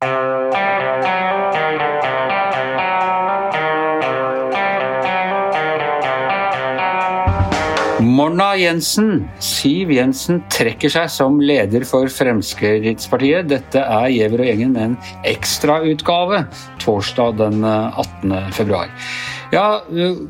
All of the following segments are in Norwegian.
Uh... Morna Jensen. Siv Jensen trekker seg som leder for Fremskrittspartiet. Dette er Giæver og gjengen med en ekstrautgave torsdag den 18. februar. Ja, uh,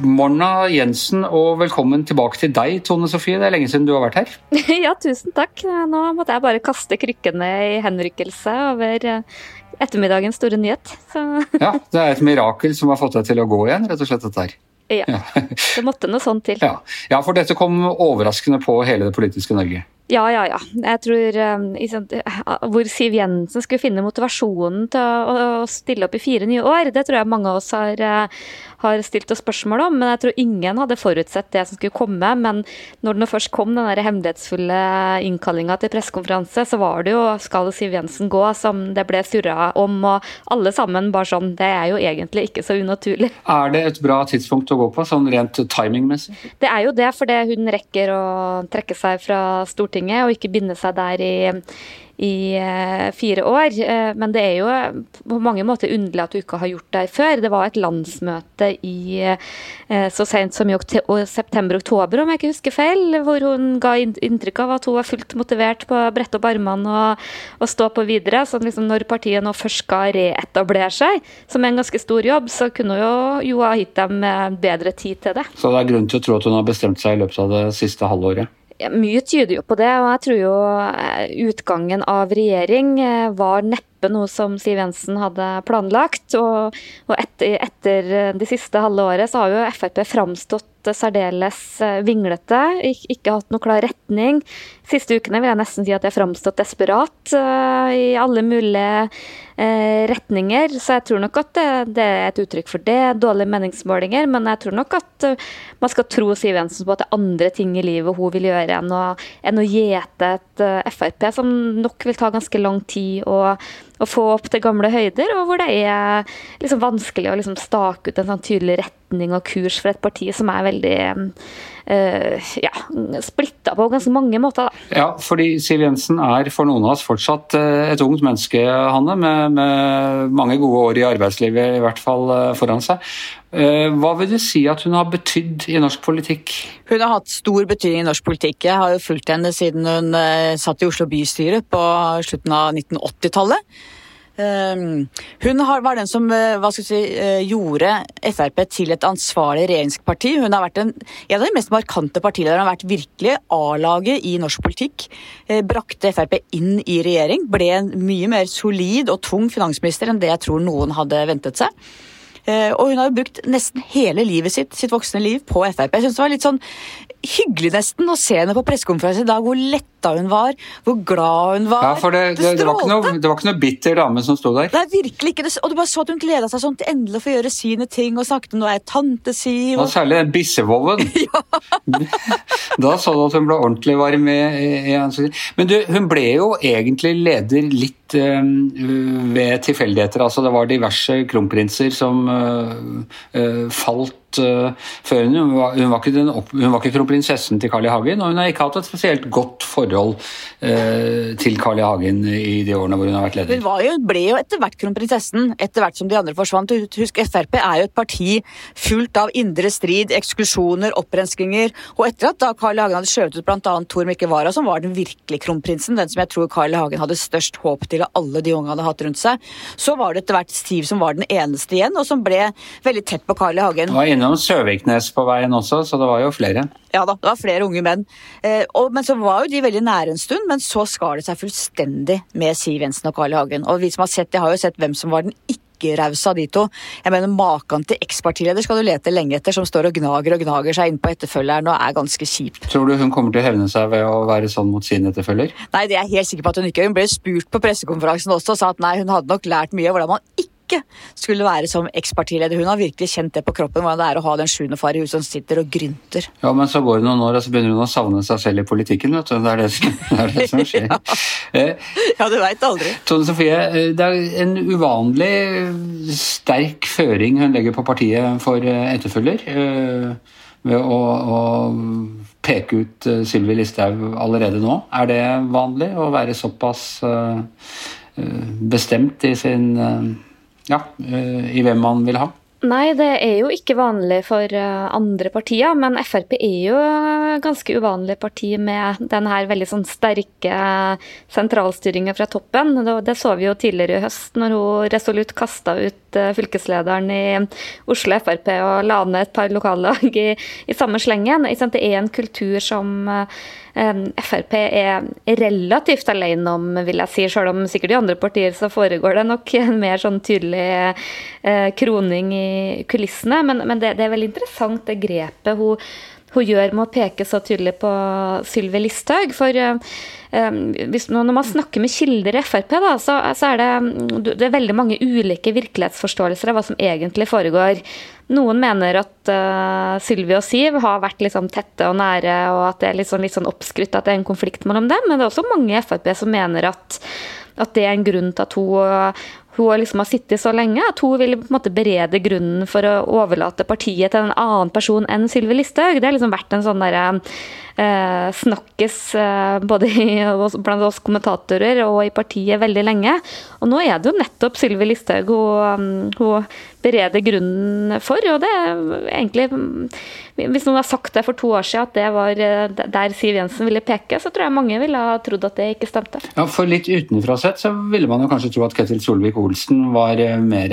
Morna Jensen og velkommen tilbake til deg, Tone Sofie. Det er lenge siden du har vært her. Ja, tusen takk. Nå måtte jeg bare kaste krykkene i henrykkelse over uh, ettermiddagens store nyhet. Så. Ja, det er et mirakel som har fått deg til å gå igjen, rett og slett dette her. Ja. Det måtte noe sånt til. Ja. ja, for dette kom overraskende på hele det politiske Norge. Ja, ja, ja. Jeg tror um, Hvor Siv Jensen skulle finne motivasjonen til å, å, stille opp i fire nye år, det tror jeg mange av oss har, uh, har stilt oss spørsmål om. Men jeg tror ingen hadde forutsett det som skulle komme. Men når det først kom den der hemmelighetsfulle innkallinga til pressekonferanse, så var det jo 'Skal Siv Jensen gå?' som det ble surra om. Og alle sammen bare sånn Det er jo egentlig ikke så unaturlig. Er det et bra tidspunkt å gå på, sånn rent timingmessig? Det er jo det, fordi hun rekker å trekke seg fra Stortinget Stortinget, og ikke binde seg der i, i uh, fire år. Uh, men det er jo på mange måter underlig at du ikke har gjort det før. Det var et landsmøte i uh, så sent som i september-oktober, om jeg ikke husker feil, hvor hun ga inntrykk av at hun var fullt motivert på å brette opp armene og, og, stå på videre. Så liksom når partiet nå først skal reetablere seg, som er en ganske stor jobb, så kunne hun jo, jo ha gitt dem bedre tid til det. Så det er grunn til å tro at hun har bestemt seg i løpet av det siste halvåret? Mye tyder jo på det, og jeg tror jo eh, utgangen av regjering eh, var neppe noe som Siv Jensen hadde planlagt. Og, og etter, etter, det siste halve året så har jo Frp framstått særdeles eh, vinglete, ikke hatt noe klar retning. Siste ukene vil jeg nesten si at jeg har framstått desperat i alle mulige retninger. Så jeg tror nok at det, det, er et uttrykk for det. Dårlige meningsmålinger. Men jeg tror nok at man skal tro Siv Jensen på at det er andre ting i livet hun vil gjøre enn å, enn å gjete et uh, Frp, som nok vil ta ganske lang tid å, å, få opp til gamle høyder, og hvor det er liksom vanskelig å liksom stake ut en sånn tydelig retning og kurs for et parti som er veldig ja, splitta på ganske mange måter. Da. Ja, fordi Siv Jensen er for noen av oss fortsatt uh, et ungt menneske, Hanne, med, med mange gode år i arbeidslivet i hvert fall foran seg. Eh, hva vil du si at hun har betydd i norsk politikk? Hun har hatt stor betydning i norsk politikk. Jeg har jo fulgt henne siden hun eh, satt i Oslo bystyre på slutten av 1980-tallet. Eh, hun var den som si, gjorde Frp til et ansvarlig regjeringsparti. Hun har vært en, en av de mest markante partilederne. Har vært virkelig A-laget i norsk politikk. Brakte Frp inn i regjering. Ble en mye mer solid og tung finansminister enn det jeg tror noen hadde ventet seg. Eh, og hun har jo brukt nesten hele livet sitt, sitt voksne liv, på Frp. Jeg synes det var litt sånn hyggelig nesten å se henne på pressekonferanse i dag, hvor letta hun var, hvor glad hun var. Ja, for det, det, det, var, ikke noe, det var ikke noe bitter dame som sto der. Nei, virkelig ikke. Og du bare så at hun gleda seg sånn til endelig å få gjøre sine ting, og snakket om noe er tante si. Og... og særlig den bissevoven. ja. da så du at hun ble ordentlig varm i, i ansiktet. Men du, hun ble jo egentlig leder litt uh, ved tilfeldigheter. Altså, det var diverse kronprinser som uh, uh, falt uh, før hun. Hun var, hun, var den, hun var, ikke kronprinsessen til Carl I. Hagen, og hun har ikke hatt et spesielt godt forhold uh, til Carl I. Hagen i de årene hvor hun har vært leder. Hun jo, ble jo etter hvert kronprinsessen, etter hvert som de andre forsvant. Husk, Frp er jo et parti fullt av indre strid, eksklusjoner, opprenskinger. Og etter at da Carl I. Hagen hadde skjøvet ut bl.a. Tor Mikke Wara, som var den virkelige kronprinsen, den som jeg tror Carl I. Hagen hadde størst håp til av alle de unge hadde hatt rundt seg, så var det etter hvert Stiv som var den eneste igjen, og som ble veldig tett på Carl I. Hagen. Det var innom Søviknes på veien også, så det var jo flere. Ja da, det var flere unge menn. Eh, og, men så var jo de veldig nære en stund, men så skar det seg fullstendig med Siv Jensen og Carl I. Hagen. Og vi som har sett de har jo sett hvem som var den ikke rause av de to. Jeg mener Maken til ekspartileder skal du lete lenge etter, som står og gnager og gnager seg inn på etterfølgeren og er ganske kjip. Tror du hun kommer til å hevne seg ved å være sånn mot sin etterfølger? Nei, det er jeg helt sikker på at hun ikke Hun ble spurt på pressekonferansen også og sa at nei, hun hadde nok lært mye hvordan man ikke ikke skulle være som ekspartileder. Hun har virkelig kjent det på kroppen, hvordan det er å ha den sjuende far i huset som sitter og grynter. Ja, men så går det noen år, og så begynner hun å savne seg selv i politikken, vet du. Det er det som, det er det som skjer. ja. Eh, ja, du veit aldri. Tone Sofie, eh, det er en uvanlig sterk føring hun legger på partiet for eh, etterfølger. Ved å, å peke ut Sylvi Listhaug allerede nå. Er det vanlig å være såpass bestemt i sin Ja, i hvem man vil ha. Nei, det er jo ikke vanlig for eh, andre partier, men Frp er jo ganske uvanlig parti med den her veldig sånn sterke sentralstyringa fra toppen. Det så vi jo tidligere i høst, når hun resolutt kasta ut eh, fylkeslederen i Oslo Frp og la ned et par lokallag i, i samme slengen. Det er en kultur som eh, Frp er relativt alene om, vil jeg si. Selv om sikkert i andre partier så foregår det nok en mer sånn tydelig eh, kroning i kulissene. Men, men det, det, er veldig interessant det grepet hun, hun gjør med å peke så tydelig på Sylvi Listhaug. For uh, hvis, når man snakker med kilder i Frp, da, så, så er det, det er veldig mange ulike virkelighetsforståelser av hva som egentlig foregår. Noen mener at uh, Sylvi og Siv har vært liksom tette og nære, og at det er litt sånn, litt sånn oppskrytt at det er en konflikt mellom dem. Men det er også mange i Frp som mener at, at det er en grunn til at hun, hun liksom har sittet så lenge at hun vil på en måte berede grunnen for å overlate partiet til en annen person enn Sylvi Listhaug. Det har liksom vært en sånn derre eh, snakkes eh, både i, blant oss kommentatorer og i partiet veldig lenge. Og nå er det jo nettopp Sylvi Listhaug hun, hun berede grunnen for. Og det er egentlig Hvis noen har sagt det for to år siden, at det var eh, der Siv Jensen ville peke, så tror jeg mange ville ha trodd at det ikke stemte. Ja, For litt utenfra sett så ville man jo kanskje tro at Ketil Solvik-Olsen var eh, mer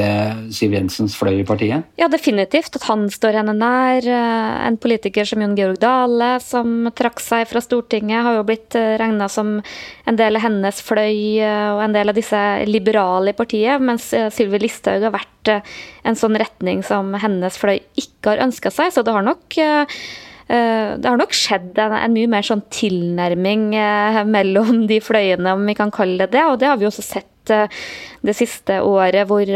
Siv Jensens fløy i partiet? Ja, definitivt. At han står henne nær. Eh, en politiker som Jon Georg Dale, som trakk seg fra Stortinget, har jo blitt regna som en del av hennes fløy og en del av disse liberale i partiet, mens Sylvi Listhaug har vært en sånn retning som hennes fløy ikke har ønska seg. Så det har nok eh, eh, det har nok skjedd en, en, mye mer sånn tilnærming eh, mellom de fløyene, om vi kan kalle det det. Og det har vi også sett det siste året hvor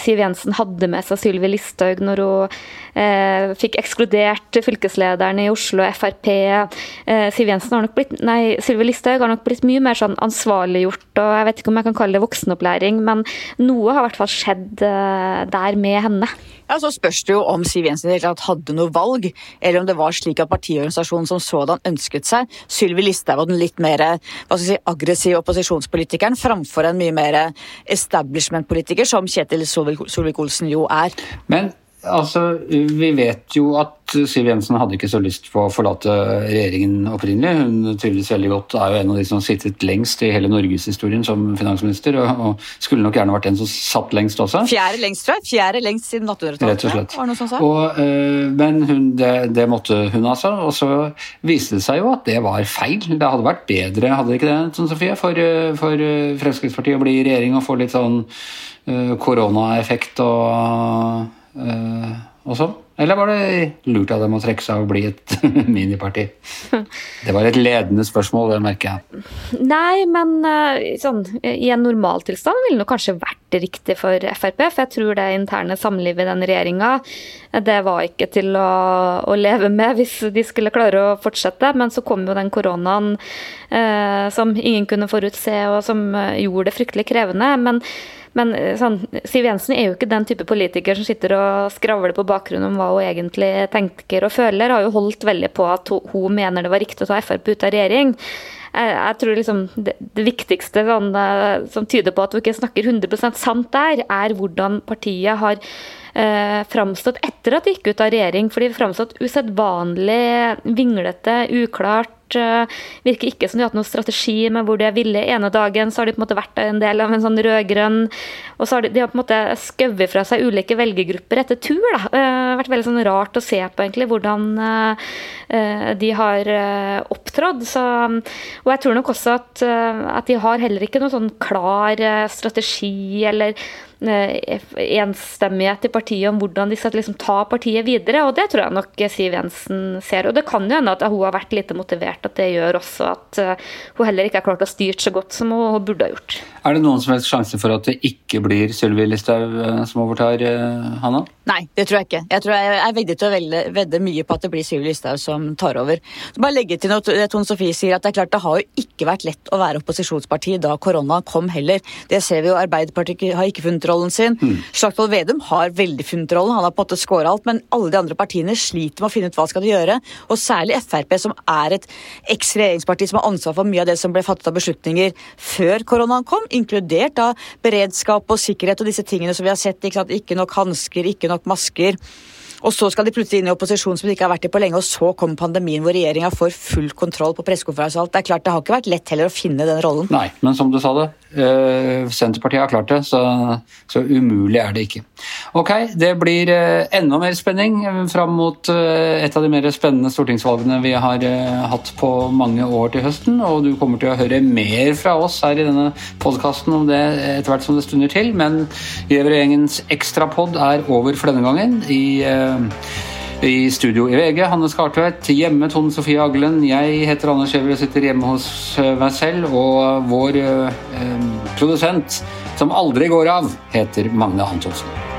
Siv Jensen hadde med seg Sylvi Listhaug når hun eh, fikk ekskludert fylkeslederen i Oslo Frp. Eh, Siv Jensen har nok blitt, Sylvi Listhaug har nok blitt mye mer sånn ansvarliggjort, og jeg vet ikke om jeg kan kalle det voksenopplæring, men noe har i hvert fall skjedd eh, der med henne. Ja, Så spørs det jo om Siv Jensen hadde noe valg, eller om det var slik at partiorganisasjonen som sådan ønsket seg Sylvi Listhaug var den litt mer hva skal si, aggressive opposisjonspolitikeren framfor en mye mer establishment-politiker, som Kjetil Solvik-Olsen jo er. Men Altså, Vi vet jo at Siv Jensen hadde ikke så lyst på å forlate regjeringen opprinnelig. Hun tydeligvis veldig godt, er jo en av de som har sittet lengst i hele norgeshistorien som finansminister. Og, og, skulle nok gjerne vært en som satt lengst også. Fjerde lengst, tror jeg. Fjerde lengst siden 1800-tallet. Rett og slett. Var det noe som sa. Og, øh, men hun, det, det, måtte hun altså. Og så viste det seg jo at det var feil. Det hadde vært bedre, hadde det ikke det, Tone Sofie, for, for Fremskrittspartiet å bli i regjering og få litt sånn koronaeffekt og Eh, og sånn? Eller var det lurt av dem å trekke seg og bli et miniparti? Det var et ledende spørsmål, det merker jeg. Nei, men uh, sånn, i en normaltilstand ville det kanskje vært riktig for Frp. For jeg tror det interne samlivet i den regjeringa, det var ikke til å, å, leve med hvis de skulle klare å fortsette. Men så kom jo den koronaen uh, som ingen kunne forutse, og som gjorde det fryktelig krevende. men men eh, sånn, Siv Jensen er jo ikke den type politiker som sitter og skravler på bakgrunnen om hva hun egentlig tenker og føler. Har jo holdt veldig på at hun, mener det var riktig å ta Frp ut av regjering. Jeg, jeg tror liksom det, det viktigste sånn, eh, som tyder på at hun ikke snakker 100% sant der, er hvordan partiet har eh, framstått etter at de gikk ut av regjering. For de har framstått usedvanlig vinglete, uklart virker ikke som de har hatt noen strategi med hvor de er ville. Ene dagen så har de på en måte vært en del av en sånn rød-grønn Og så har de, de har på en måte skøvet fra seg ulike velgergrupper etter tur. da. Det eh, har vært veldig sånn rart å se på egentlig hvordan eh, de har opptrådt. Og jeg tror nok også at, at de har heller ikke noen sånn klar strategi eller Eh, enstemmighet i partiet om hvordan de skal liksom ta partiet videre. og Det tror jeg nok Siv Jensen ser. Og det kan jo hende at hun har vært lite motivert, at det gjør også at eh, hun heller ikke har klart å styre så godt som hun burde ha gjort. Er det noen som helst sjanse for at det ikke blir Sylvi Listhaug eh, som overtar, Hanna? Nei, det tror jeg ikke. Jeg tror jeg er veldig til å velge, vedde mye på at det blir Sylvi Listhaug som tar over. Så bare legge til noe Tone Sofie sier, at det er klart det har jo ikke vært lett å være opposisjonsparti da korona kom heller. Det ser vi jo. Arbeiderpartiet har ikke funnet rollen sin. Mm. Slagsvold Vedum har veldig funnet rollen, han har på en måte skåra alt, men alle de andre partiene sliter med å finne ut hva skal de gjøre. Og særlig Frp, som er et eks-regjeringsparti som har ansvar for mye av det som ble fattet av beslutninger før koronaen kom, inkludert da beredskap og sikkerhet og disse tingene som vi har sett. Ikke, ikke nok hansker, ikke nok masker. Og så skal de plutselig inn i opposisjon som de ikke har vært i på lenge, og så kommer pandemien hvor regjeringa får full kontroll på pressekonferanse og alt. Det er klart, det har ikke vært lett heller å finne den rollen. Nei, men som du sa det, uh, Senterpartiet har klart det, så, så, umulig er det ikke. Ok, det blir uh, enda mer spenning fram mot uh, et av de mer spennende stortingsvalgene vi har hatt på mange år til høsten, og du kommer til å høre mer fra oss her i denne podkasten om det etter hvert som det stunder til, men Gjæver-gjengens ekstrapod er over for denne gangen. i i studio i VG, Hanne Skartvedt. Hjemme Tone Sofie Aglen. Jeg heter Anders Skjæver og sitter hjemme hos eh, meg selv. Og vår eh, produsent, som aldri går av, heter Magne Antonsen.